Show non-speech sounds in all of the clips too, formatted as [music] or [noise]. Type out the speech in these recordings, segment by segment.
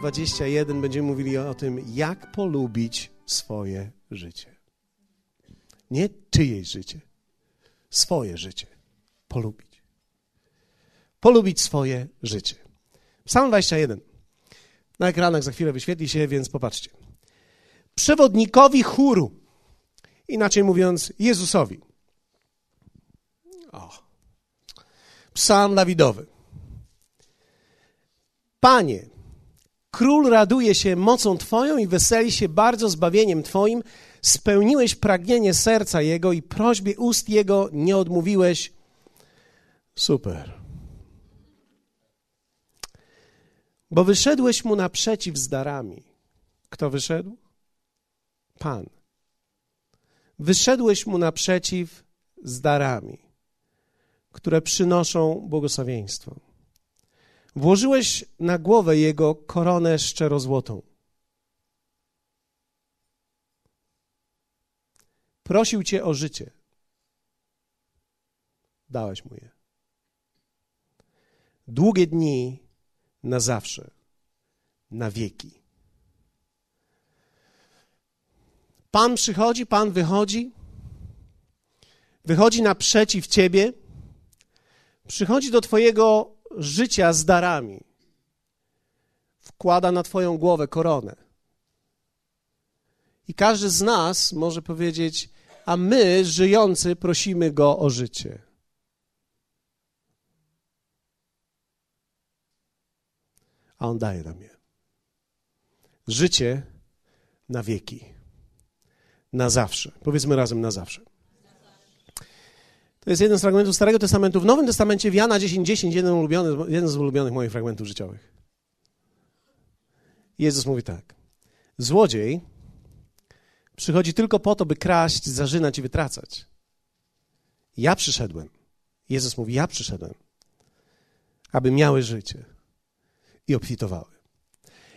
21 będziemy mówili o tym, jak polubić swoje życie. Nie czyjeś życie, swoje życie. Polubić. Polubić swoje życie. Psalm 21. Na ekranach za chwilę wyświetli się, więc popatrzcie. Przewodnikowi chóru, inaczej mówiąc, Jezusowi. O. Psalm Dawidowy. Panie, król raduje się mocą Twoją i weseli się bardzo zbawieniem Twoim. Spełniłeś pragnienie serca Jego i prośbie ust Jego nie odmówiłeś. Super. Bo wyszedłeś mu naprzeciw z darami. Kto wyszedł? Pan. Wyszedłeś mu naprzeciw z darami, które przynoszą błogosławieństwo. Włożyłeś na głowę jego koronę szczerozłotą. Prosił cię o życie. Dałeś mu je. Długie dni na zawsze, na wieki. Pan przychodzi, Pan wychodzi, wychodzi naprzeciw ciebie, przychodzi do Twojego życia z darami. Wkłada na Twoją głowę koronę. I każdy z nas może powiedzieć, a my, żyjący, prosimy Go o życie. A On daje nam je. Życie na wieki. Na zawsze. Powiedzmy razem na zawsze. To jest jeden z fragmentów Starego Testamentu. W Nowym Testamencie w Jana 10:10 10, jeden, jeden z ulubionych moich fragmentów życiowych. Jezus mówi tak. Złodziej przychodzi tylko po to, by kraść, zarzynać i wytracać. Ja przyszedłem. Jezus mówi, ja przyszedłem, aby miały życie i obfitowały.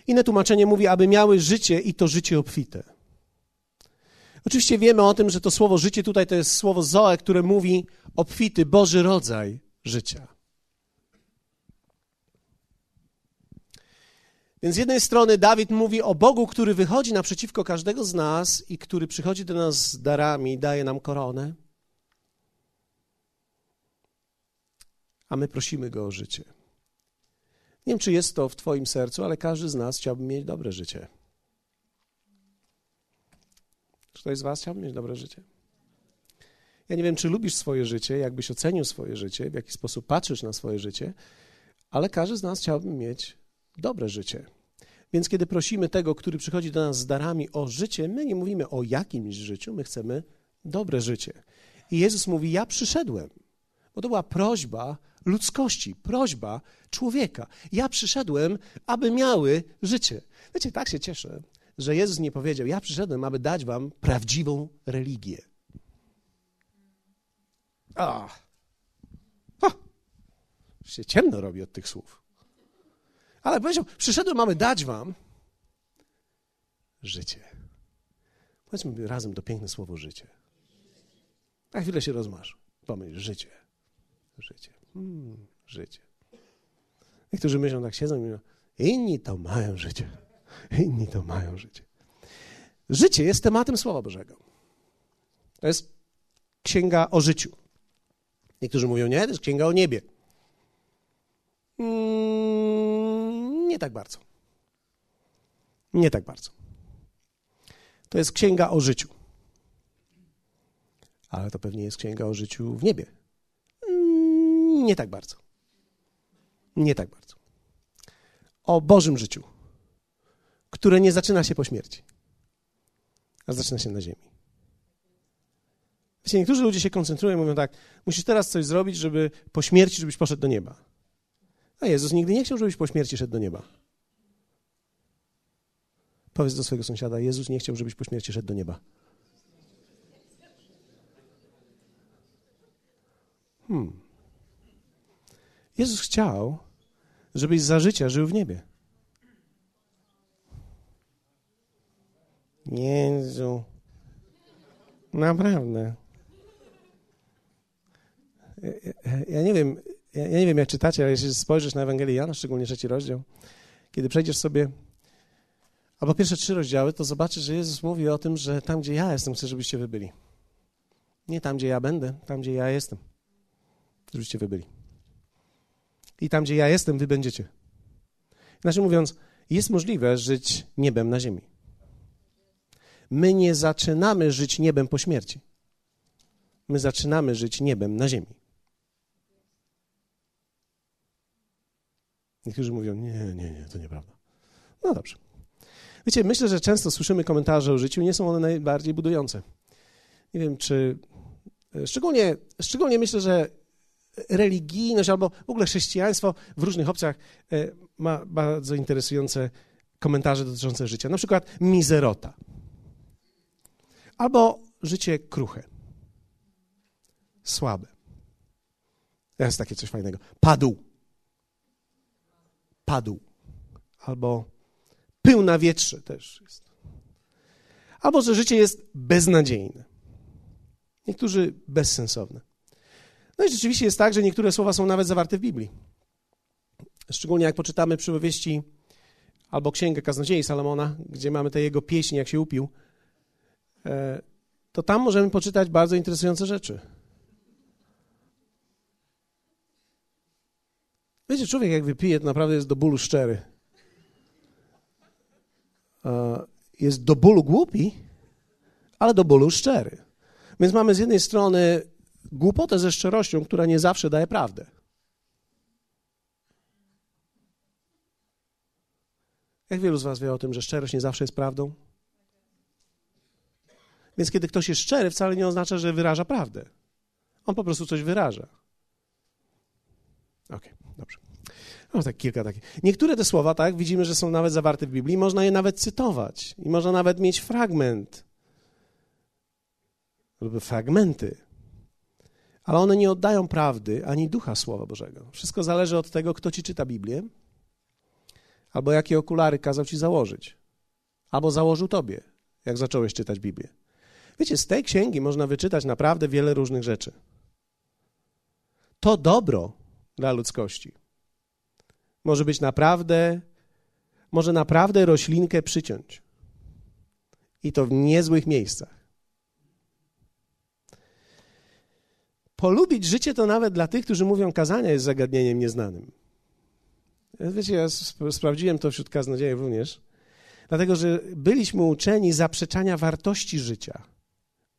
Inne tłumaczenie mówi, aby miały życie i to życie obfite. Oczywiście wiemy o tym, że to słowo życie tutaj to jest słowo zoe, które mówi obfity, Boży rodzaj życia. Więc z jednej strony Dawid mówi o Bogu, który wychodzi naprzeciwko każdego z nas i który przychodzi do nas z darami, daje nam koronę. A my prosimy go o życie. Nie wiem, czy jest to w Twoim sercu, ale każdy z nas chciałby mieć dobre życie. Czy ktoś z Was chciałby mieć dobre życie? Ja nie wiem, czy lubisz swoje życie, jakbyś ocenił swoje życie, w jaki sposób patrzysz na swoje życie, ale każdy z nas chciałby mieć dobre życie. Więc kiedy prosimy tego, który przychodzi do nas z darami o życie, my nie mówimy o jakimś życiu, my chcemy dobre życie. I Jezus mówi: Ja przyszedłem, bo to była prośba ludzkości, prośba człowieka. Ja przyszedłem, aby miały życie. Wiecie, tak się cieszę, że Jezus nie powiedział: Ja przyszedłem, aby dać wam prawdziwą religię. A, ha, się ciemno robi od tych słów. Ale powiedział: Przyszedłem, aby dać wam życie. Powiedzmy razem to piękne słowo życie. Na chwilę się rozmasz. Pomyśl, życie. Życie. Hmm, życie. Niektórzy myślą, tak siedzą i mówią, inni to mają życie. [laughs] Inni to mają życie. Życie jest tematem Słowa Bożego. To jest księga o życiu. Niektórzy mówią, nie, to jest księga o niebie. Mm, nie tak bardzo. Nie tak bardzo. To jest księga o życiu. Ale to pewnie jest księga o życiu w niebie. Mm, nie tak bardzo. Nie tak bardzo. O Bożym życiu które nie zaczyna się po śmierci, a zaczyna się na ziemi. Wiecie, niektórzy ludzie się koncentrują i mówią tak, musisz teraz coś zrobić, żeby po śmierci, żebyś poszedł do nieba. A Jezus nigdy nie chciał, żebyś po śmierci szedł do nieba. Powiedz do swojego sąsiada, Jezus nie chciał, żebyś po śmierci szedł do nieba. Hmm. Jezus chciał, żebyś za życia żył w niebie. Jezu. Naprawdę. Ja nie wiem, ja nie wiem, jak czytacie, ale jeśli spojrzysz na Ewangelię Jana, szczególnie trzeci rozdział, kiedy przejdziesz sobie albo pierwsze trzy rozdziały, to zobaczysz, że Jezus mówi o tym, że tam, gdzie ja jestem, chcę, żebyście wy byli. Nie tam, gdzie ja będę, tam, gdzie ja jestem, żebyście wy byli. I tam, gdzie ja jestem, wy będziecie. Inaczej mówiąc, jest możliwe żyć niebem na ziemi. My nie zaczynamy żyć niebem po śmierci. My zaczynamy żyć niebem na ziemi. Niektórzy mówią, nie, nie, nie, to nieprawda. No dobrze. Wiecie, myślę, że często słyszymy komentarze o życiu, nie są one najbardziej budujące. Nie wiem, czy. Szczególnie, szczególnie myślę, że religijność albo w ogóle chrześcijaństwo w różnych opcjach e, ma bardzo interesujące komentarze dotyczące życia. Na przykład mizerota. Albo życie kruche. Słabe. Jest takie coś fajnego. Padł. Padł. Albo pył na wietrze też jest. Albo że życie jest beznadziejne. Niektórzy bezsensowne. No i rzeczywiście jest tak, że niektóre słowa są nawet zawarte w Biblii. Szczególnie jak poczytamy przypowieści albo księgę kaznodziei Salomona, gdzie mamy tę jego pieśń, jak się upił, to tam możemy poczytać bardzo interesujące rzeczy. Wiecie, człowiek jak wypije, to naprawdę jest do bólu szczery. E, jest do bólu głupi, ale do bólu szczery. Więc mamy z jednej strony głupotę ze szczerością, która nie zawsze daje prawdę. Jak wielu z Was wie o tym, że szczerość nie zawsze jest prawdą? Więc kiedy ktoś jest szczery, wcale nie oznacza, że wyraża prawdę. On po prostu coś wyraża. Okej, okay, dobrze. No tak kilka takich. Niektóre te słowa, tak, widzimy, że są nawet zawarte w Biblii, można je nawet cytować i można nawet mieć fragment lub fragmenty. Ale one nie oddają prawdy ani ducha Słowa Bożego. Wszystko zależy od tego, kto ci czyta Biblię, albo jakie okulary kazał ci założyć, albo założył tobie, jak zacząłeś czytać Biblię. Wiecie, z tej księgi można wyczytać naprawdę wiele różnych rzeczy. To dobro dla ludzkości może być naprawdę, może naprawdę roślinkę przyciąć. I to w niezłych miejscach. Polubić życie to nawet dla tych, którzy mówią, kazania jest zagadnieniem nieznanym. Wiecie, ja sprawdziłem to wśród kaznodziejów również, dlatego że byliśmy uczeni zaprzeczania wartości życia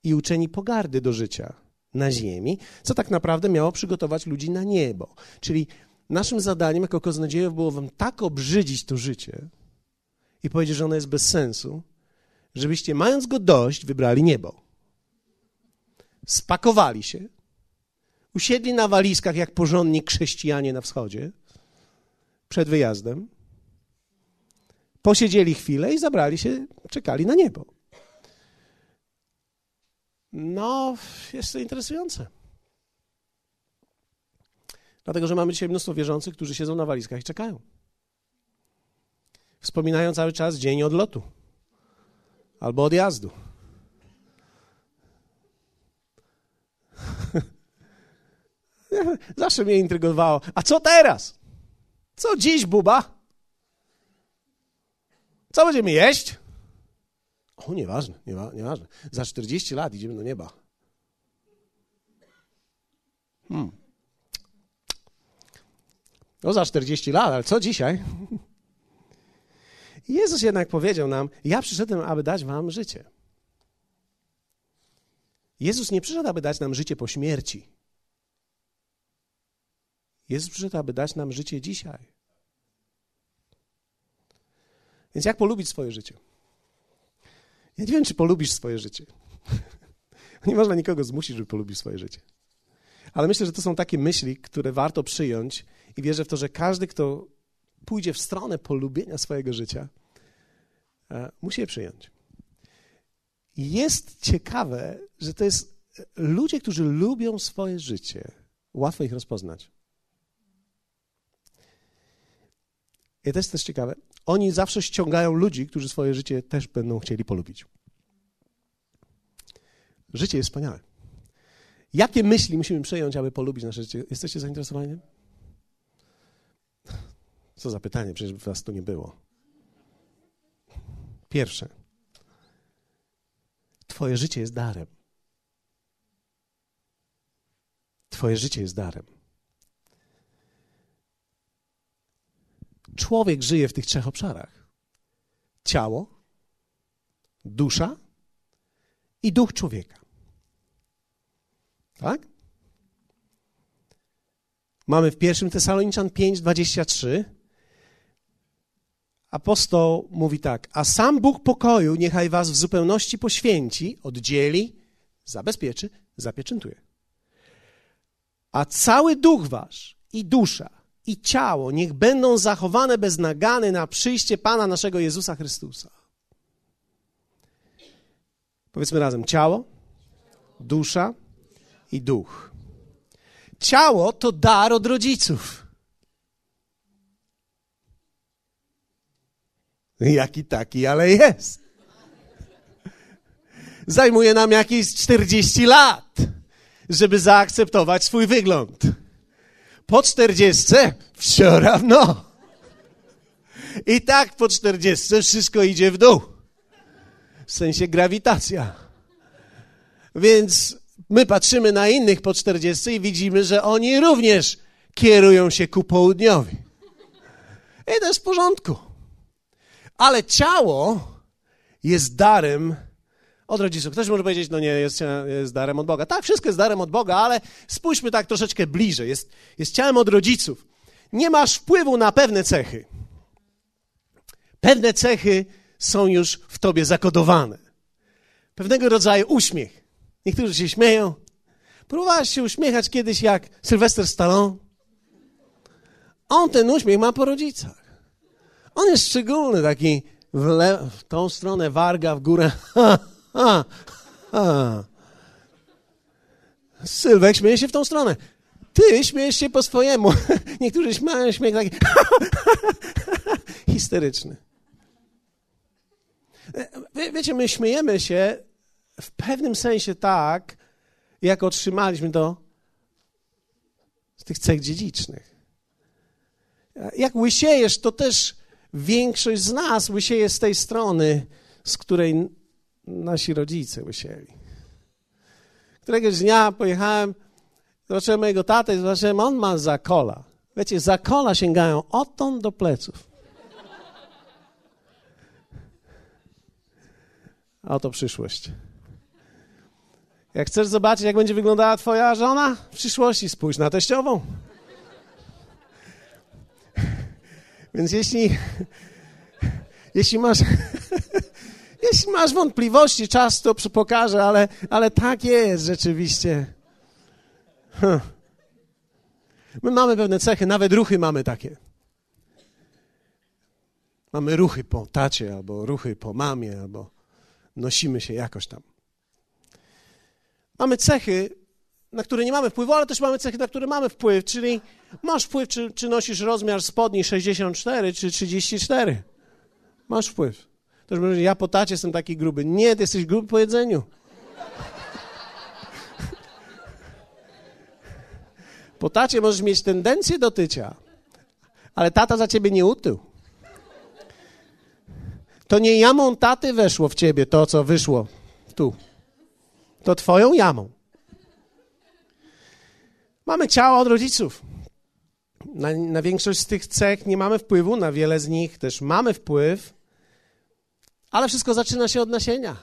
i uczeni pogardy do życia na ziemi, co tak naprawdę miało przygotować ludzi na niebo. Czyli naszym zadaniem jako kaznodziejów było wam tak obrzydzić to życie i powiedzieć, że ono jest bez sensu, żebyście mając go dość, wybrali niebo. Spakowali się, usiedli na walizkach jak porządni chrześcijanie na wschodzie przed wyjazdem, posiedzieli chwilę i zabrali się, czekali na niebo. No, jest to interesujące. Dlatego, że mamy dzisiaj mnóstwo wierzących, którzy siedzą na walizkach i czekają. Wspominają cały czas dzień odlotu albo odjazdu. [laughs] Zawsze mnie intrygowało. A co teraz? Co dziś, buba? Co będziemy jeść? O, nieważne, niewa, nieważne. Za 40 lat idziemy do nieba. Hmm. No za 40 lat, ale co dzisiaj? [laughs] Jezus jednak powiedział nam: Ja przyszedłem, aby dać wam życie. Jezus nie przyszedł, aby dać nam życie po śmierci. Jezus przyszedł, aby dać nam życie dzisiaj. Więc jak polubić swoje życie? Ja nie wiem, czy polubisz swoje życie. [laughs] nie można nikogo zmusić, żeby polubił swoje życie. Ale myślę, że to są takie myśli, które warto przyjąć i wierzę w to, że każdy, kto pójdzie w stronę polubienia swojego życia, e, musi je przyjąć. Jest ciekawe, że to jest e, ludzie, którzy lubią swoje życie. Łatwo ich rozpoznać. I to jest też ciekawe. Oni zawsze ściągają ludzi, którzy swoje życie też będą chcieli polubić. Życie jest wspaniałe. Jakie myśli musimy przejąć, aby polubić nasze życie? Jesteście zainteresowani? Co za pytanie, przecież was tu nie było. Pierwsze. Twoje życie jest darem. Twoje życie jest darem. Człowiek żyje w tych trzech obszarach: ciało, dusza i duch człowieka. Tak? Mamy w 1 Tesaloniczan 5:23 apostoł mówi tak: A sam Bóg pokoju niechaj was w zupełności poświęci, oddzieli, zabezpieczy, zapieczętuje. A cały duch wasz i dusza i ciało niech będą zachowane bez nagany na przyjście Pana naszego Jezusa Chrystusa. Powiedzmy razem: ciało, dusza i duch. Ciało to dar od rodziców. Jaki taki, ale jest. Zajmuje nam jakieś 40 lat, żeby zaakceptować swój wygląd. Po 40 все равно. I tak po 40 wszystko idzie w dół. W sensie grawitacja. Więc my patrzymy na innych po 40 i widzimy, że oni również kierują się ku południowi. I to jest w porządku. Ale ciało jest darem od rodziców. Ktoś może powiedzieć, no nie, jest, jest darem od Boga. Tak, wszystko jest darem od Boga, ale spójrzmy tak troszeczkę bliżej. Jest, jest ciałem od rodziców. Nie masz wpływu na pewne cechy. Pewne cechy są już w tobie zakodowane. Pewnego rodzaju uśmiech. Niektórzy się śmieją. Próbowałeś się uśmiechać kiedyś jak Sylwester Stallone? On ten uśmiech ma po rodzicach. On jest szczególny, taki w, le- w tą stronę warga, w górę. [laughs] Ha, ha. Sylwek śmieje się w tą stronę. Ty śmiejesz się po swojemu. [laughs] Niektórzy śmieją śmiech taki [laughs] histeryczny. Wie, wiecie, my śmiejemy się w pewnym sensie tak, jak otrzymaliśmy to z tych cech dziedzicznych. Jak łysiejesz, to też większość z nas łysieje z tej strony, z której nasi rodzice łysieli. Któregoś dnia pojechałem, zobaczyłem mojego tatę i zobaczyłem, on ma zakola. Wiecie, zakola sięgają odtąd do pleców. A oto przyszłość. Jak chcesz zobaczyć, jak będzie wyglądała twoja żona w przyszłości, spójrz na teściową. Więc jeśli, jeśli masz, jeśli masz wątpliwości, czas to pokaże, ale, ale tak jest rzeczywiście. Huh. My mamy pewne cechy, nawet ruchy mamy takie. Mamy ruchy po tacie, albo ruchy po mamie, albo nosimy się jakoś tam. Mamy cechy, na które nie mamy wpływu, ale też mamy cechy, na które mamy wpływ, czyli masz wpływ, czy, czy nosisz rozmiar spodni 64 czy 34. Masz wpływ. Ktoś mówi, ja po tacie jestem taki gruby. Nie, ty jesteś gruby po jedzeniu. Po tacie możesz mieć tendencję do tycia, ale tata za ciebie nie utył. To nie jamą taty weszło w ciebie to, co wyszło tu. To twoją jamą. Mamy ciało od rodziców. Na, na, większość z tych cech nie mamy wpływu, na wiele z nich też mamy wpływ, ale wszystko zaczyna się od nasienia.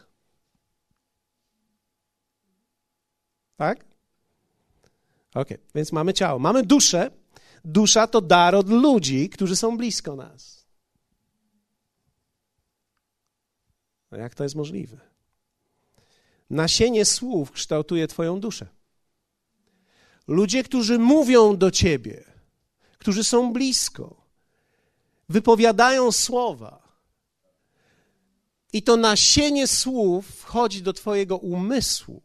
Tak? Ok, więc mamy ciało. Mamy duszę. Dusza to dar od ludzi, którzy są blisko nas. No jak to jest możliwe? Nasienie słów kształtuje Twoją duszę. Ludzie, którzy mówią do Ciebie, którzy są blisko, wypowiadają słowa. I to nasienie słów wchodzi do Twojego umysłu,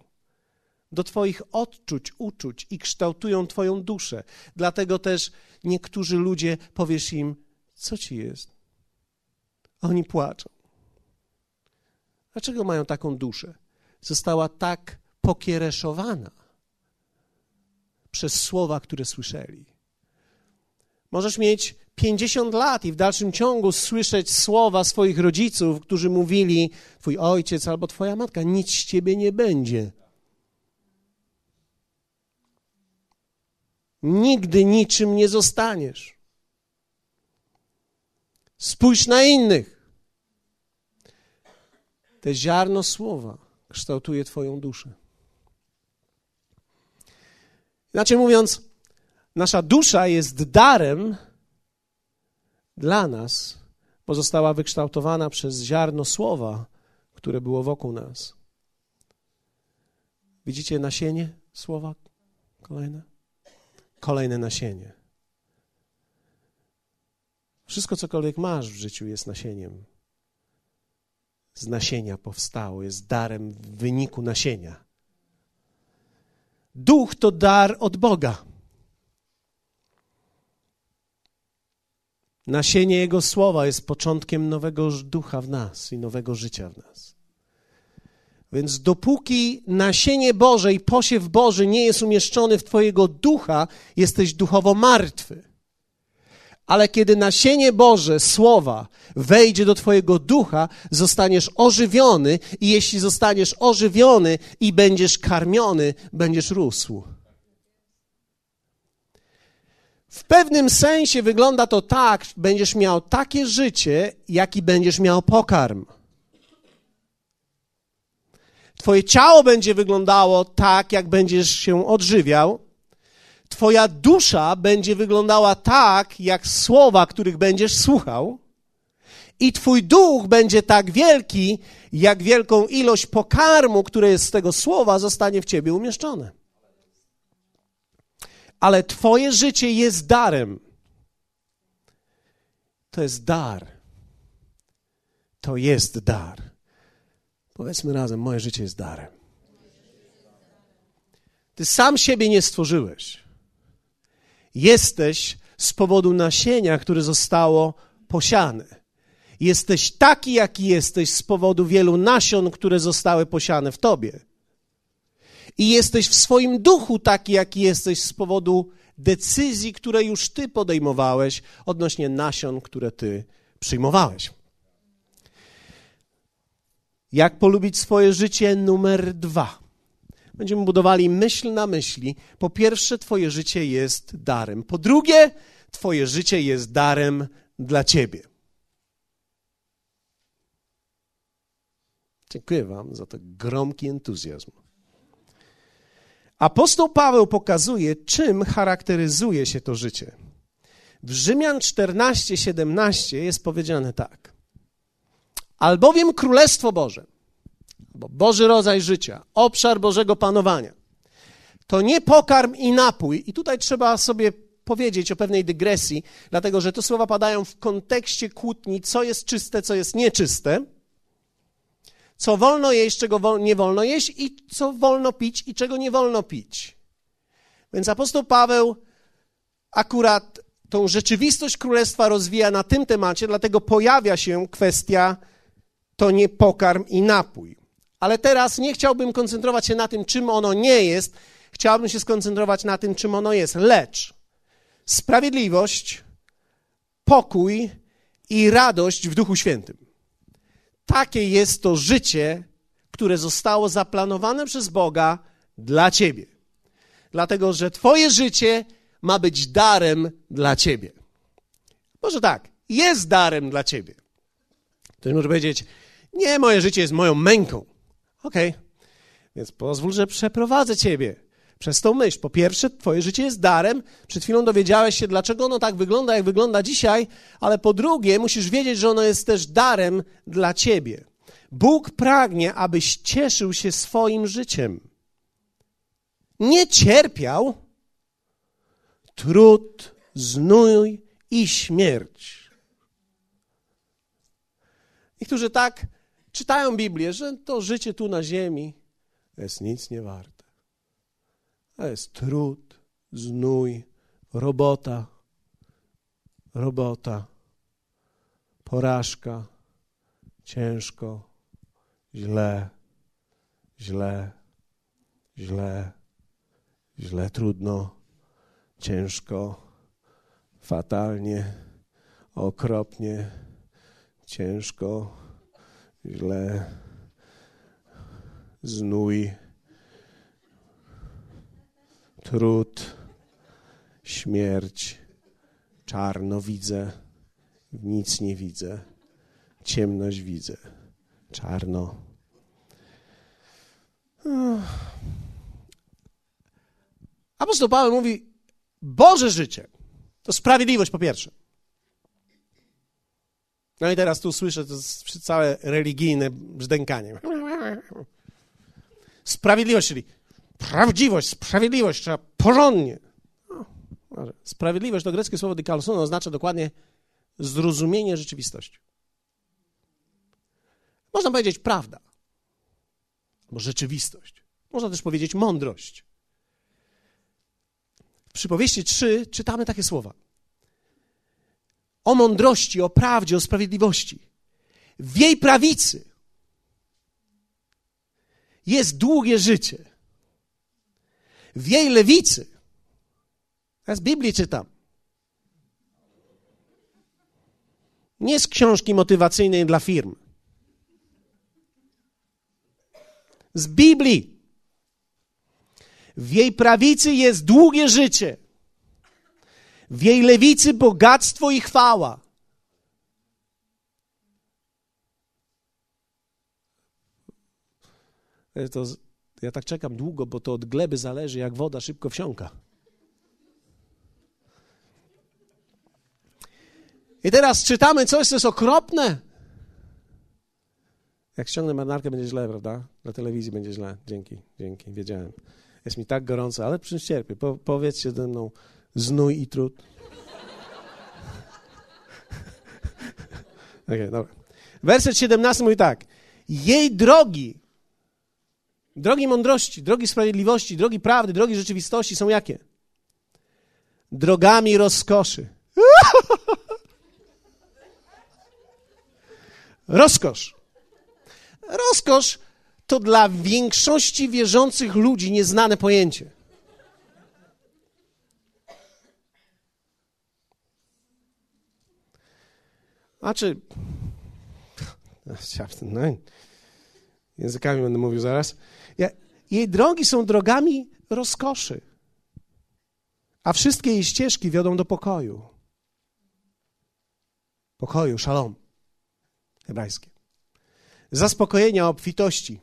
do Twoich odczuć, uczuć i kształtują Twoją duszę. Dlatego też niektórzy ludzie powiesz im, co ci jest? Oni płaczą. Dlaczego mają taką duszę? Została tak pokiereszowana przez słowa, które słyszeli. Możesz mieć 50 lat i w dalszym ciągu słyszeć słowa swoich rodziców, którzy mówili: Twój ojciec albo Twoja matka, nic z ciebie nie będzie. Nigdy niczym nie zostaniesz. Spójrz na innych. Te ziarno słowa kształtuje Twoją duszę. Inaczej mówiąc, nasza dusza jest darem dla nas, bo została wykształtowana przez ziarno słowa, które było wokół nas. Widzicie nasienie słowa kolejne? Kolejne nasienie. Wszystko, cokolwiek masz w życiu, jest nasieniem. Z nasienia powstało, jest darem w wyniku nasienia. Duch to dar od Boga. Nasienie Jego słowa jest początkiem nowego ducha w nas i nowego życia w nas. Więc dopóki nasienie Boże i posiew Boży nie jest umieszczony w Twojego ducha, jesteś duchowo martwy. Ale kiedy nasienie Boże, słowa, wejdzie do Twojego ducha, zostaniesz ożywiony, i jeśli zostaniesz ożywiony i będziesz karmiony, będziesz rósł. W pewnym sensie wygląda to tak, będziesz miał takie życie, jaki będziesz miał pokarm. Twoje ciało będzie wyglądało tak, jak będziesz się odżywiał. Twoja dusza będzie wyglądała tak, jak słowa, których będziesz słuchał. I Twój duch będzie tak wielki, jak wielką ilość pokarmu, które jest z tego słowa, zostanie w Ciebie umieszczone ale Twoje życie jest darem. To jest dar. To jest dar. Powiedzmy razem, moje życie jest darem. Ty sam siebie nie stworzyłeś. Jesteś z powodu nasienia, które zostało posiane. Jesteś taki, jaki jesteś z powodu wielu nasion, które zostały posiane w tobie i jesteś w swoim duchu taki, jaki jesteś z powodu decyzji, które już ty podejmowałeś odnośnie nasion, które ty przyjmowałeś. Jak polubić swoje życie? Numer dwa. Będziemy budowali myśl na myśli. Po pierwsze, Twoje życie jest darem. Po drugie, Twoje życie jest darem dla Ciebie. Dziękuję Wam za ten gromki entuzjazm. Apostoł Paweł pokazuje, czym charakteryzuje się to życie. W Rzymian 14, 17 jest powiedziane tak. Albowiem Królestwo Boże, bo Boży rodzaj życia, obszar Bożego panowania, to nie pokarm i napój. I tutaj trzeba sobie powiedzieć o pewnej dygresji, dlatego że te słowa padają w kontekście kłótni, co jest czyste, co jest nieczyste co wolno jeść, czego nie wolno jeść i co wolno pić i czego nie wolno pić. Więc apostoł Paweł akurat tą rzeczywistość królestwa rozwija na tym temacie, dlatego pojawia się kwestia to nie pokarm i napój. Ale teraz nie chciałbym koncentrować się na tym, czym ono nie jest, chciałbym się skoncentrować na tym, czym ono jest. Lecz sprawiedliwość, pokój i radość w Duchu Świętym. Takie jest to życie, które zostało zaplanowane przez Boga dla ciebie. Dlatego, że twoje życie ma być darem dla ciebie. Może tak, jest darem dla ciebie. Ktoś może powiedzieć, nie, moje życie jest moją męką. Okej, okay. więc pozwól, że przeprowadzę ciebie przez tą myśl. Po pierwsze, Twoje życie jest darem. Przed chwilą dowiedziałeś się, dlaczego ono tak wygląda, jak wygląda dzisiaj, ale po drugie, musisz wiedzieć, że ono jest też darem dla Ciebie. Bóg pragnie, abyś cieszył się swoim życiem. Nie cierpiał trud, znój i śmierć. Niektórzy tak czytają Biblię, że to życie tu na ziemi jest nic nie warte. To jest trud, znój, robota, robota, porażka, ciężko, źle, źle, źle, źle, trudno, ciężko, fatalnie, okropnie, ciężko, źle, znój, trud, śmierć, czarno widzę, nic nie widzę, ciemność widzę, czarno. Apostoł Paweł mówi, Boże życie to sprawiedliwość po pierwsze. No i teraz tu słyszę to całe religijne brzdękanie. Sprawiedliwość, czyli prawdziwość, sprawiedliwość, trzeba porządnie. No, sprawiedliwość to greckie słowo dikaloson oznacza dokładnie zrozumienie rzeczywistości. Można powiedzieć prawda, albo rzeczywistość. Można też powiedzieć mądrość. W przypowieści 3 czytamy takie słowa. O mądrości, o prawdzie, o sprawiedliwości. W jej prawicy jest długie życie. W jej lewicy, ja z Biblii czytam, nie z książki motywacyjnej dla firm, z Biblii. W jej prawicy jest długie życie. W jej lewicy bogactwo i chwała. To, ja tak czekam długo, bo to od gleby zależy, jak woda szybko wsiąka. I teraz czytamy coś, co jest okropne. Jak ściągnę marynarkę, będzie źle, prawda? Na telewizji będzie źle. Dzięki, dzięki, wiedziałem. Jest mi tak gorąco, ale przecież cierpię. Po, powiedzcie ze mną znój i trud. [laughs] Okej, okay, dobra. Werset 17 mówi tak. Jej drogi, drogi mądrości, drogi sprawiedliwości, drogi prawdy, drogi rzeczywistości są jakie? Drogami rozkoszy. [laughs] Rozkosz. Rozkosz to dla większości wierzących ludzi nieznane pojęcie. A czy. [laughs] No, językami będę mówił zaraz. Jej drogi są drogami rozkoszy, a wszystkie jej ścieżki wiodą do pokoju. Pokoju, szalom hebrajskie. Zaspokojenia, obfitości.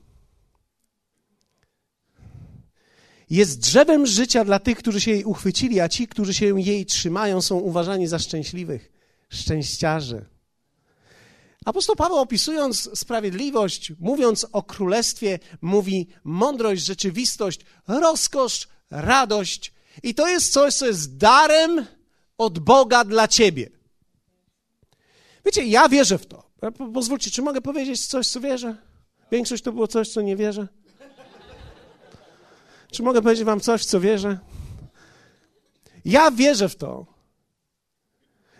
Jest drzewem życia dla tych, którzy się jej uchwycili, a ci, którzy się jej trzymają, są uważani za szczęśliwych, szczęściarze. Apostoł Paweł opisując sprawiedliwość, mówiąc o królestwie, mówi mądrość, rzeczywistość, rozkosz, radość. I to jest coś, co jest darem od Boga dla ciebie. Wiecie, ja wierzę w to. Pozwólcie, czy mogę powiedzieć coś, co wierzę? Większość to było coś, co nie wierzę. Czy mogę powiedzieć wam coś, co wierzę? Ja wierzę w to,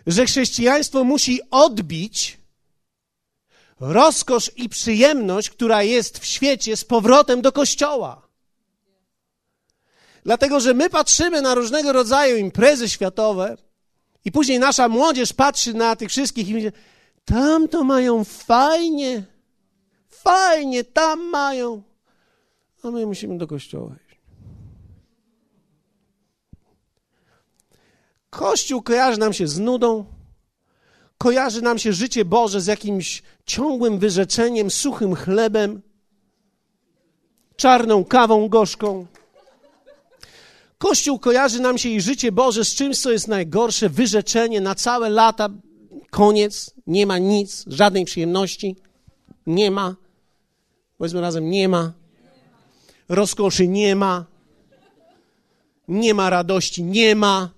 że chrześcijaństwo musi odbić rozkosz i przyjemność, która jest w świecie, z powrotem do kościoła. Dlatego, że my patrzymy na różnego rodzaju imprezy światowe i później nasza młodzież patrzy na tych wszystkich i mówi, tam to mają fajnie, fajnie, tam mają, a my musimy do kościoła iść. Kościół kojarzy nam się z nudą, kojarzy nam się życie Boże z jakimś ciągłym wyrzeczeniem, suchym chlebem, czarną kawą gorzką. Kościół kojarzy nam się i życie Boże z czymś, co jest najgorsze, wyrzeczenie na całe lata, koniec, nie ma nic, żadnej przyjemności, nie ma. Powiedzmy razem, nie ma. Rozkoszy nie ma. Nie ma radości, nie ma.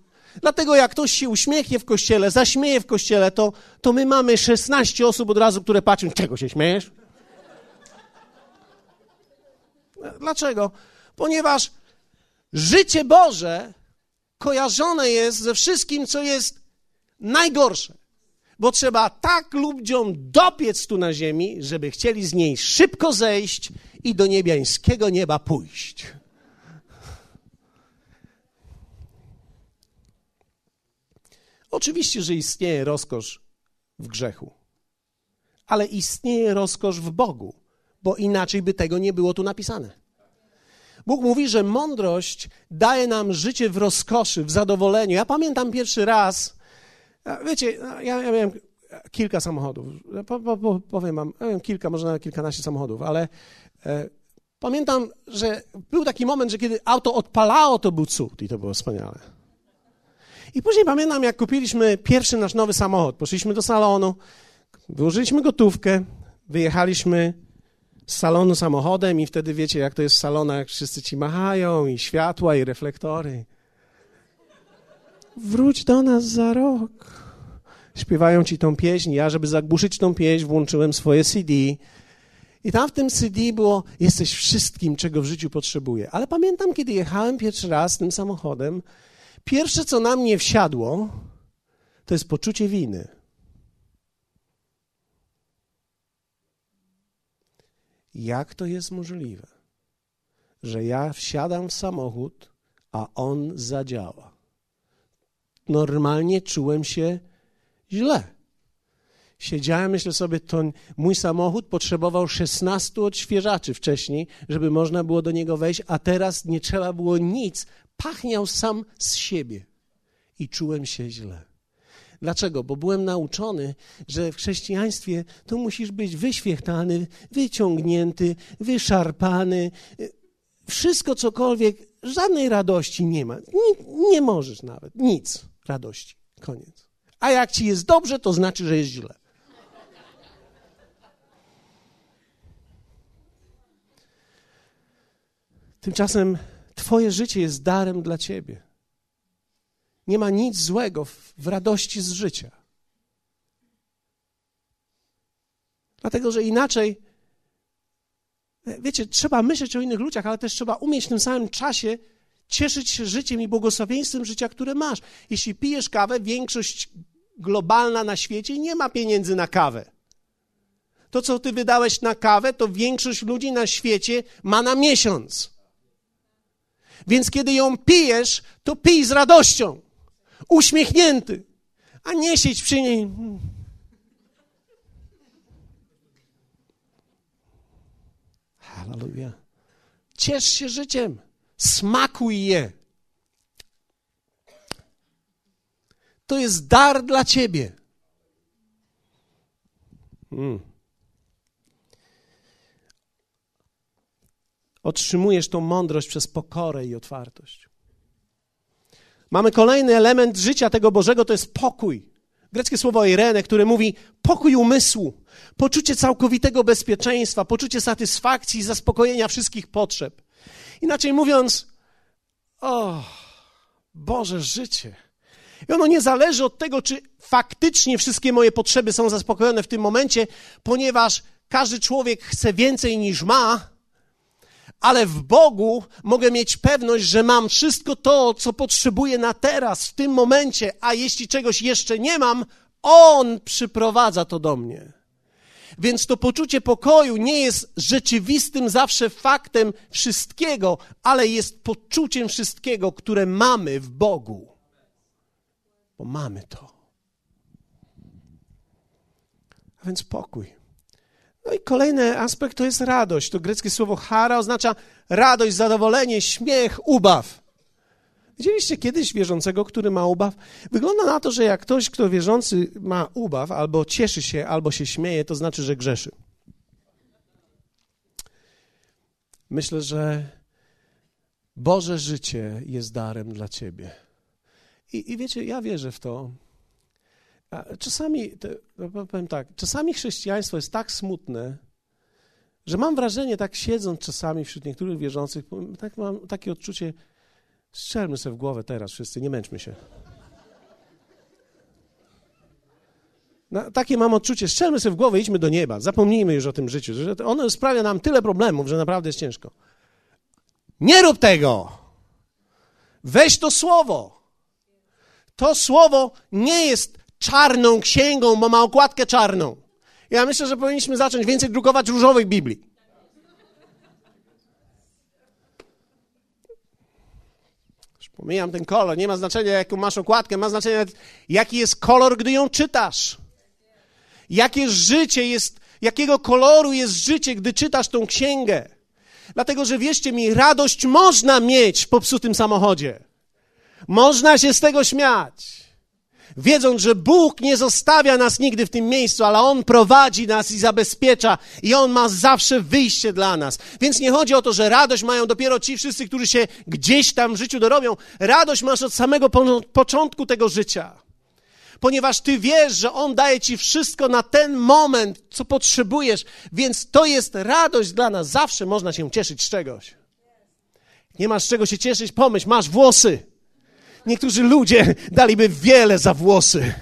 Dlatego jak ktoś się uśmiechnie w kościele, zaśmieje w kościele, to, to my mamy 16 osób od razu, które patrzą, czego się śmiejesz? Dlaczego? Ponieważ życie Boże kojarzone jest ze wszystkim, co jest najgorsze. Bo trzeba tak ludziom dopiec tu na ziemi, żeby chcieli z niej szybko zejść i do niebiańskiego nieba pójść. Oczywiście, że istnieje rozkosz w grzechu. Ale istnieje rozkosz w Bogu, bo inaczej by tego nie było tu napisane. Bóg mówi, że mądrość daje nam życie w rozkoszy, w zadowoleniu. Ja pamiętam pierwszy raz, wiecie, ja, ja miałem kilka samochodów. Po, po, po, powiem wam, ja miałem kilka, może nawet kilkanaście samochodów, ale e, pamiętam, że był taki moment, że kiedy auto odpalało, to był cud i to było wspaniale. I później pamiętam, jak kupiliśmy pierwszy nasz nowy samochód. Poszliśmy do salonu, wyłożyliśmy gotówkę, wyjechaliśmy z salonu samochodem i wtedy wiecie, jak to jest w salonach, wszyscy ci machają i światła, i reflektory. Wróć do nas za rok. Śpiewają ci tą pieśń. Ja, żeby zagłuszyć tą pieśń, włączyłem swoje CD. I tam w tym CD było: Jesteś wszystkim, czego w życiu potrzebuję. Ale pamiętam, kiedy jechałem pierwszy raz tym samochodem, Pierwsze, co na mnie wsiadło, to jest poczucie winy. Jak to jest możliwe, że ja wsiadam w samochód, a on zadziała? Normalnie czułem się źle. Siedziałem, myślę sobie, to mój samochód potrzebował 16 odświeżaczy wcześniej, żeby można było do niego wejść, a teraz nie trzeba było nic, pachniał sam z siebie i czułem się źle. Dlaczego? Bo byłem nauczony, że w chrześcijaństwie to musisz być wyświechtany, wyciągnięty, wyszarpany. Wszystko cokolwiek, żadnej radości nie ma. Nie, nie możesz nawet, nic radości. Koniec. A jak ci jest dobrze, to znaczy, że jest źle. Tymczasem Twoje życie jest darem dla Ciebie. Nie ma nic złego w, w radości z życia. Dlatego, że inaczej, wiecie, trzeba myśleć o innych ludziach, ale też trzeba umieć w tym samym czasie cieszyć się życiem i błogosławieństwem życia, które masz. Jeśli pijesz kawę, większość globalna na świecie nie ma pieniędzy na kawę. To, co ty wydałeś na kawę, to większość ludzi na świecie ma na miesiąc. Więc kiedy ją pijesz, to pij z radością, uśmiechnięty, a nie siedź przy niej. Hallelujah. Ciesz się życiem, smakuj je. To jest dar dla ciebie. Hmm. Otrzymujesz tą mądrość przez pokorę i otwartość. Mamy kolejny element życia tego Bożego, to jest pokój. Greckie słowo Irene, które mówi pokój umysłu, poczucie całkowitego bezpieczeństwa, poczucie satysfakcji i zaspokojenia wszystkich potrzeb. Inaczej mówiąc, o, Boże życie. I ono nie zależy od tego, czy faktycznie wszystkie moje potrzeby są zaspokojone w tym momencie, ponieważ każdy człowiek chce więcej niż ma, ale w Bogu mogę mieć pewność, że mam wszystko to, co potrzebuję na teraz, w tym momencie, a jeśli czegoś jeszcze nie mam, On przyprowadza to do mnie. Więc to poczucie pokoju nie jest rzeczywistym zawsze faktem wszystkiego, ale jest poczuciem wszystkiego, które mamy w Bogu. Bo mamy to. A więc pokój. No i kolejny aspekt to jest radość. To greckie słowo chara oznacza radość, zadowolenie, śmiech, ubaw. Widzieliście kiedyś wierzącego, który ma ubaw? Wygląda na to, że jak ktoś, kto wierzący ma ubaw, albo cieszy się, albo się śmieje, to znaczy, że grzeszy. Myślę, że Boże życie jest darem dla ciebie. I, i wiecie, ja wierzę w to, Czasami, powiem tak, czasami chrześcijaństwo jest tak smutne, że mam wrażenie, tak siedząc czasami wśród niektórych wierzących, tak mam takie odczucie, strzelmy sobie w głowę teraz wszyscy, nie męczmy się. No, takie mam odczucie, strzelmy sobie w głowę, idźmy do nieba, zapomnijmy już o tym życiu, że ono sprawia nam tyle problemów, że naprawdę jest ciężko. Nie rób tego! Weź to słowo. To słowo nie jest czarną księgą, bo ma okładkę czarną. Ja myślę, że powinniśmy zacząć więcej drukować różowych Biblii. Już pomijam ten kolor, nie ma znaczenia, jaką masz okładkę, ma znaczenie, jaki jest kolor, gdy ją czytasz. Jakie życie jest, jakiego koloru jest życie, gdy czytasz tą księgę. Dlatego, że wierzcie mi, radość można mieć w popsutym samochodzie. Można się z tego śmiać. Wiedząc, że Bóg nie zostawia nas nigdy w tym miejscu, ale On prowadzi nas i zabezpiecza, i On ma zawsze wyjście dla nas. Więc nie chodzi o to, że radość mają dopiero ci wszyscy, którzy się gdzieś tam w życiu dorobią. Radość masz od samego początku tego życia ponieważ Ty wiesz, że On daje Ci wszystko na ten moment, co potrzebujesz, więc to jest radość dla nas. Zawsze można się cieszyć z czegoś. Nie masz czego się cieszyć, pomyśl, masz włosy. Niektórzy ludzie daliby wiele za włosy.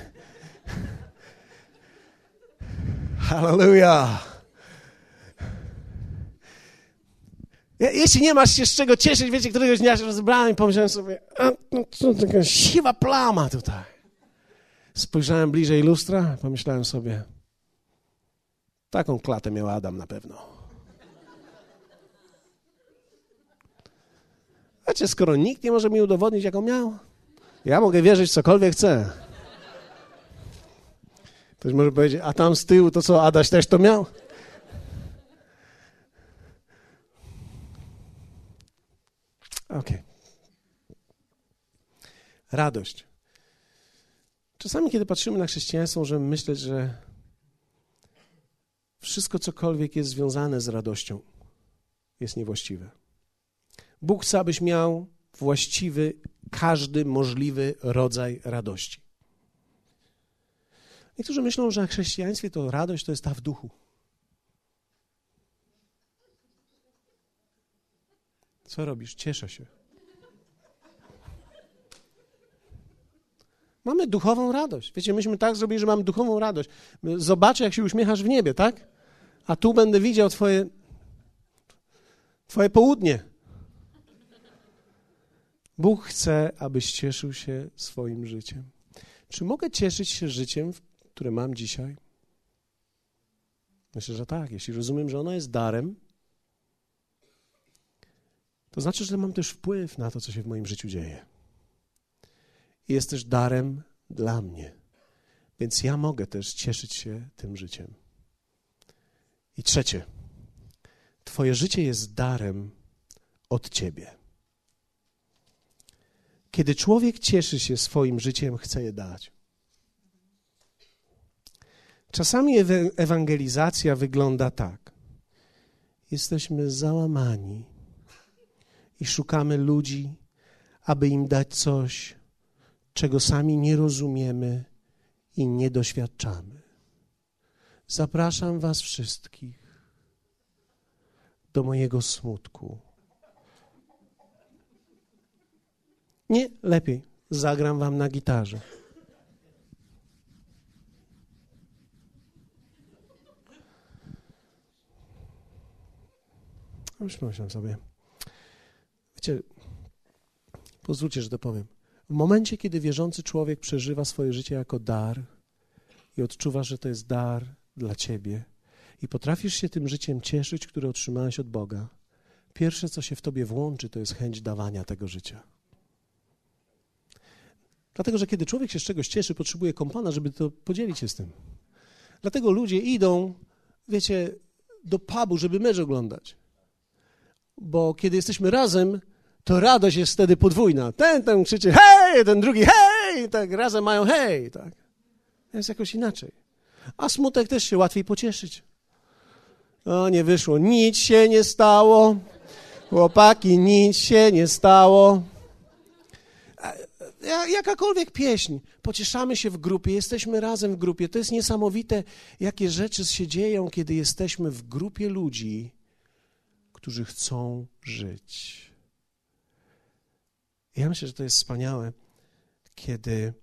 Hallelujah. Jeśli nie masz się z czego cieszyć, wiecie, któregoś dnia się rozbrałem i pomyślałem sobie, a, no, to taka siwa plama tutaj. Spojrzałem bliżej lustra, pomyślałem sobie, taką klatę miał Adam na pewno. Wiecie, skoro nikt nie może mi udowodnić, jaką miał, ja mogę wierzyć cokolwiek chcę. Ktoś może powiedzieć, a tam z tyłu to co, Adaś też to miał? Okay. Radość. Czasami, kiedy patrzymy na chrześcijaństwo, możemy myśleć, że wszystko, cokolwiek jest związane z radością, jest niewłaściwe. Bóg chce, abyś miał właściwy, każdy możliwy rodzaj radości. Niektórzy myślą, że w chrześcijaństwie to radość to jest ta w duchu. Co robisz? Cieszę się. Mamy duchową radość. Wiecie, myśmy tak zrobili, że mamy duchową radość. Zobaczę, jak się uśmiechasz w niebie, tak? A tu będę widział twoje, twoje południe. Bóg chce, abyś cieszył się swoim życiem. Czy mogę cieszyć się życiem, które mam dzisiaj? Myślę, że tak. Jeśli rozumiem, że ono jest darem, to znaczy, że mam też wpływ na to, co się w moim życiu dzieje jest też darem dla mnie. Więc ja mogę też cieszyć się tym życiem. I trzecie, Twoje życie jest darem od Ciebie. Kiedy człowiek cieszy się swoim życiem, chce je dać. Czasami ewangelizacja wygląda tak. Jesteśmy załamani i szukamy ludzi, aby im dać coś, czego sami nie rozumiemy i nie doświadczamy. Zapraszam Was wszystkich do mojego smutku. Nie, lepiej, zagram Wam na gitarze. Już myślałem sobie. Wiecie, pozwólcie, że to powiem. W momencie, kiedy wierzący człowiek przeżywa swoje życie jako dar i odczuwa, że to jest dar dla ciebie i potrafisz się tym życiem cieszyć, które otrzymałeś od Boga, pierwsze, co się w tobie włączy, to jest chęć dawania tego życia. Dlatego, że kiedy człowiek się z czegoś cieszy, potrzebuje kompana, żeby to podzielić się z tym. Dlatego ludzie idą, wiecie, do pubu, żeby mecz oglądać. Bo kiedy jesteśmy razem, to radość jest wtedy podwójna. Ten ten krzyczy hej, ten drugi hej, tak razem mają hej, tak. Jest jakoś inaczej. A smutek też się łatwiej pocieszyć. O, nie wyszło, nic się nie stało. Chłopaki, nic się nie stało. Jakakolwiek pieśń, pocieszamy się w grupie, jesteśmy razem w grupie. To jest niesamowite, jakie rzeczy się dzieją, kiedy jesteśmy w grupie ludzi, którzy chcą żyć. Ja myślę, że to jest wspaniałe, kiedy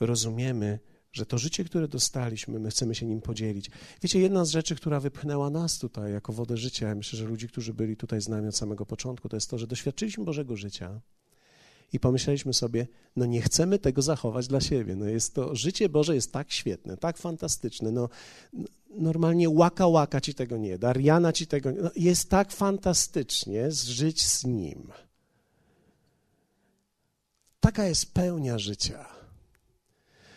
rozumiemy, że to życie, które dostaliśmy, my chcemy się nim podzielić. Wiecie, jedna z rzeczy, która wypchnęła nas tutaj jako wodę życia, ja myślę, że ludzi, którzy byli tutaj z nami od samego początku, to jest to, że doświadczyliśmy Bożego życia i pomyśleliśmy sobie, no nie chcemy tego zachować dla siebie. No jest to, życie Boże jest tak świetne, tak fantastyczne, no normalnie łaka łaka ci tego nie da, Riana ci tego nie no, jest tak fantastycznie żyć z Nim Taka jest pełnia życia.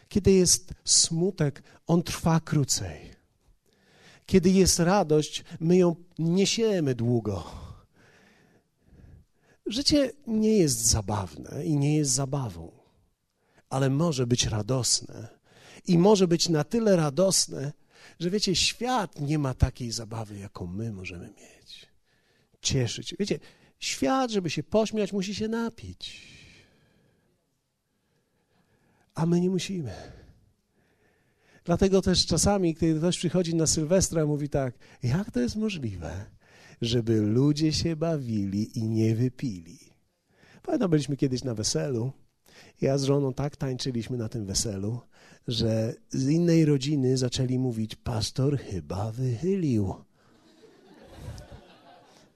Kiedy jest smutek, on trwa krócej. Kiedy jest radość, my ją niesiemy długo. Życie nie jest zabawne i nie jest zabawą, ale może być radosne. I może być na tyle radosne, że wiecie, świat nie ma takiej zabawy, jaką my możemy mieć. Cieszyć. Wiecie, świat, żeby się pośmiać, musi się napić. A my nie musimy. Dlatego też czasami, kiedy ktoś przychodzi na Sylwestra, mówi tak: Jak to jest możliwe, żeby ludzie się bawili i nie wypili? Pamiętam, byliśmy kiedyś na weselu. Ja z żoną tak tańczyliśmy na tym weselu, że z innej rodziny zaczęli mówić: Pastor chyba wychylił.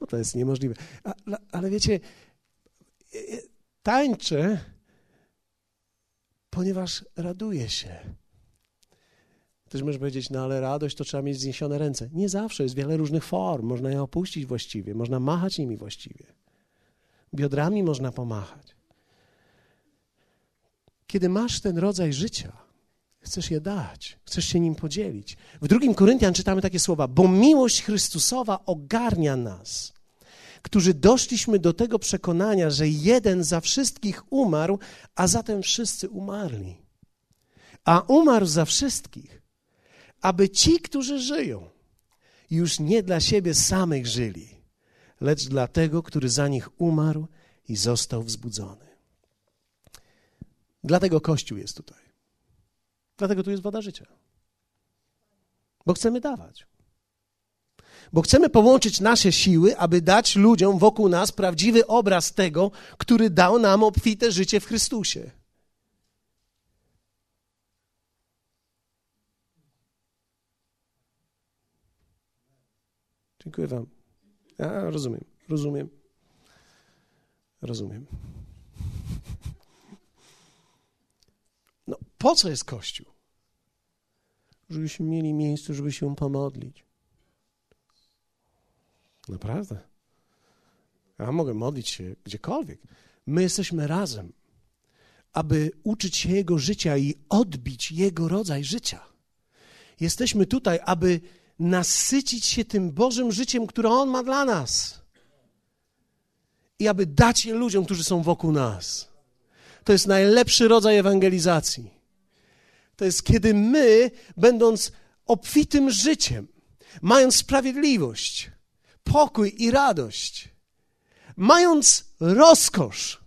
No to jest niemożliwe. Ale, ale wiecie, e, e, tańczę, ponieważ raduję się. Ktoś może powiedzieć, no ale radość to trzeba mieć zniesione ręce. Nie zawsze, jest wiele różnych form. Można je opuścić właściwie, można machać nimi właściwie. Biodrami można pomachać. Kiedy masz ten rodzaj życia, chcesz je dać, chcesz się nim podzielić. W drugim Koryntian czytamy takie słowa, bo miłość Chrystusowa ogarnia nas, którzy doszliśmy do tego przekonania, że jeden za wszystkich umarł, a zatem wszyscy umarli. A umarł za wszystkich, aby ci, którzy żyją, już nie dla siebie samych żyli, lecz dla tego, który za nich umarł i został wzbudzony. Dlatego Kościół jest tutaj. Dlatego tu jest woda życia. Bo chcemy dawać. Bo chcemy połączyć nasze siły, aby dać ludziom wokół nas prawdziwy obraz tego, który dał nam obfite życie w Chrystusie. Dziękuję Wam. Ja rozumiem, rozumiem. Rozumiem. No, po co jest Kościół? Żebyśmy mieli miejsce, żeby się pomodlić. Naprawdę. Ja mogę modlić się gdziekolwiek. My jesteśmy razem, aby uczyć się Jego życia i odbić Jego rodzaj życia. Jesteśmy tutaj, aby nasycić się tym Bożym życiem, które On ma dla nas. I aby dać je ludziom, którzy są wokół nas. To jest najlepszy rodzaj ewangelizacji. To jest kiedy my, będąc obfitym życiem, mając sprawiedliwość, pokój i radość, mając rozkosz,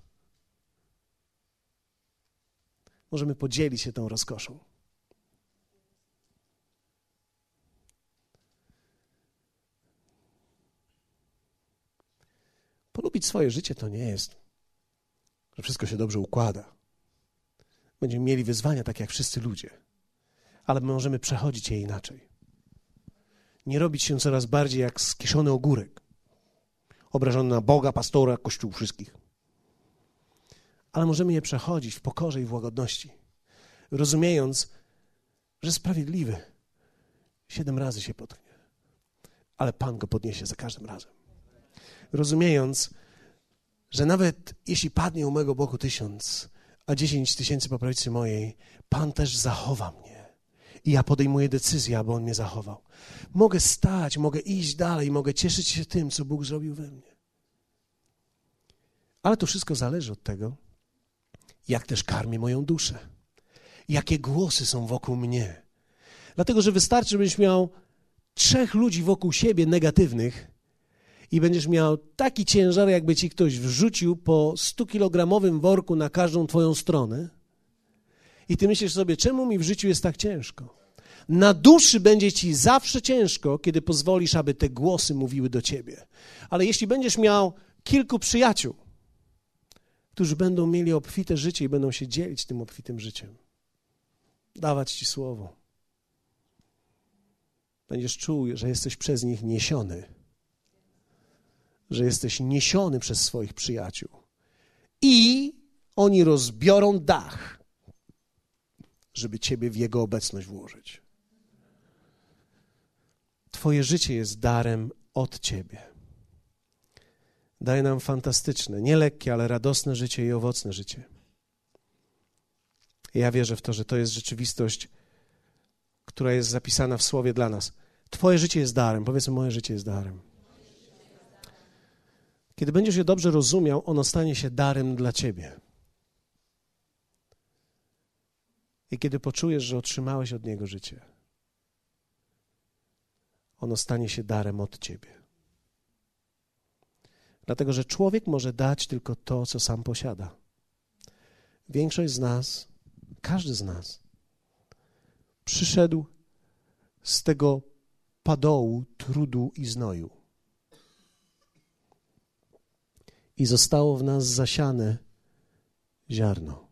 możemy podzielić się tą rozkoszą. Polubić swoje życie to nie jest, że wszystko się dobrze układa. Będziemy mieli wyzwania tak jak wszyscy ludzie, ale my możemy przechodzić je inaczej. Nie robić się coraz bardziej jak skiszony ogórek, obrażony na Boga, pastora, Kościół, wszystkich. Ale możemy je przechodzić w pokorze i w łagodności, rozumiejąc, że sprawiedliwy siedem razy się potknie, ale Pan go podniesie za każdym razem rozumiejąc, że nawet jeśli padnie u mego boku tysiąc, a dziesięć tysięcy po prawicy mojej, Pan też zachowa mnie. I ja podejmuję decyzję, aby On mnie zachował. Mogę stać, mogę iść dalej, mogę cieszyć się tym, co Bóg zrobił we mnie. Ale to wszystko zależy od tego, jak też karmię moją duszę. Jakie głosy są wokół mnie. Dlatego, że wystarczy, żebyś miał trzech ludzi wokół siebie negatywnych, i będziesz miał taki ciężar, jakby ci ktoś wrzucił po 100-kilogramowym worku na każdą twoją stronę. I ty myślisz sobie, czemu mi w życiu jest tak ciężko? Na duszy będzie ci zawsze ciężko, kiedy pozwolisz, aby te głosy mówiły do ciebie. Ale jeśli będziesz miał kilku przyjaciół, którzy będą mieli obfite życie i będą się dzielić tym obfitym życiem, dawać ci słowo, będziesz czuł, że jesteś przez nich niesiony że jesteś niesiony przez swoich przyjaciół. I oni rozbiorą dach, żeby ciebie w jego obecność włożyć. Twoje życie jest darem od ciebie. Daje nam fantastyczne, nie lekkie, ale radosne życie i owocne życie. Ja wierzę w to, że to jest rzeczywistość, która jest zapisana w słowie dla nas. Twoje życie jest darem. Powiedzmy, moje życie jest darem. Kiedy będziesz je dobrze rozumiał, ono stanie się darem dla ciebie. I kiedy poczujesz, że otrzymałeś od Niego życie, ono stanie się darem od ciebie. Dlatego, że człowiek może dać tylko to, co sam posiada. Większość z nas, każdy z nas, przyszedł z tego padołu trudu i znoju. I zostało w nas zasiane ziarno.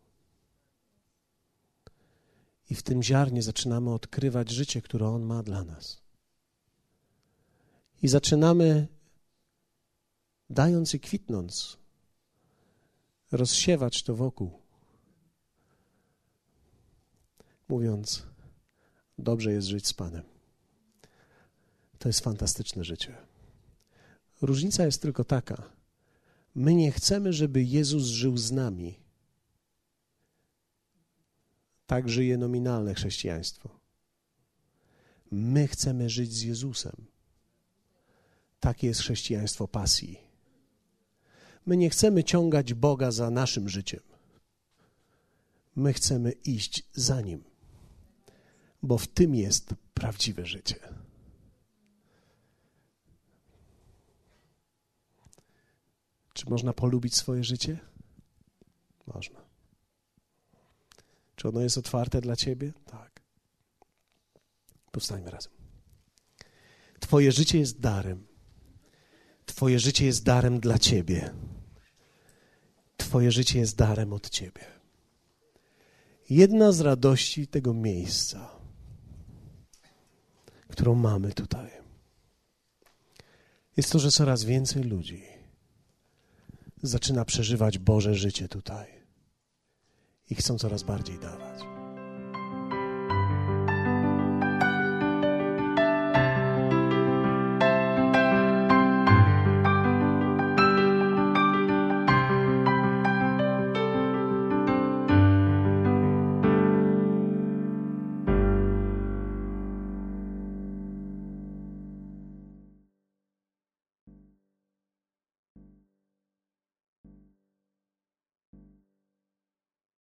I w tym ziarnie zaczynamy odkrywać życie, które On ma dla nas. I zaczynamy, dając i kwitnąc, rozsiewać to wokół, mówiąc: Dobrze jest żyć z Panem. To jest fantastyczne życie. Różnica jest tylko taka: my nie chcemy, żeby Jezus żył z nami. Tak żyje nominalne chrześcijaństwo. My chcemy żyć z Jezusem. Takie jest chrześcijaństwo pasji. My nie chcemy ciągać Boga za naszym życiem. My chcemy iść za Nim, bo w tym jest prawdziwe życie. Czy można polubić swoje życie? Można. Czy ono jest otwarte dla ciebie? Tak. Powstańmy razem. Twoje życie jest darem. Twoje życie jest darem dla ciebie. Twoje życie jest darem od ciebie. Jedna z radości tego miejsca, którą mamy tutaj, jest to, że coraz więcej ludzi zaczyna przeżywać Boże życie tutaj i chcą coraz bardziej dawać.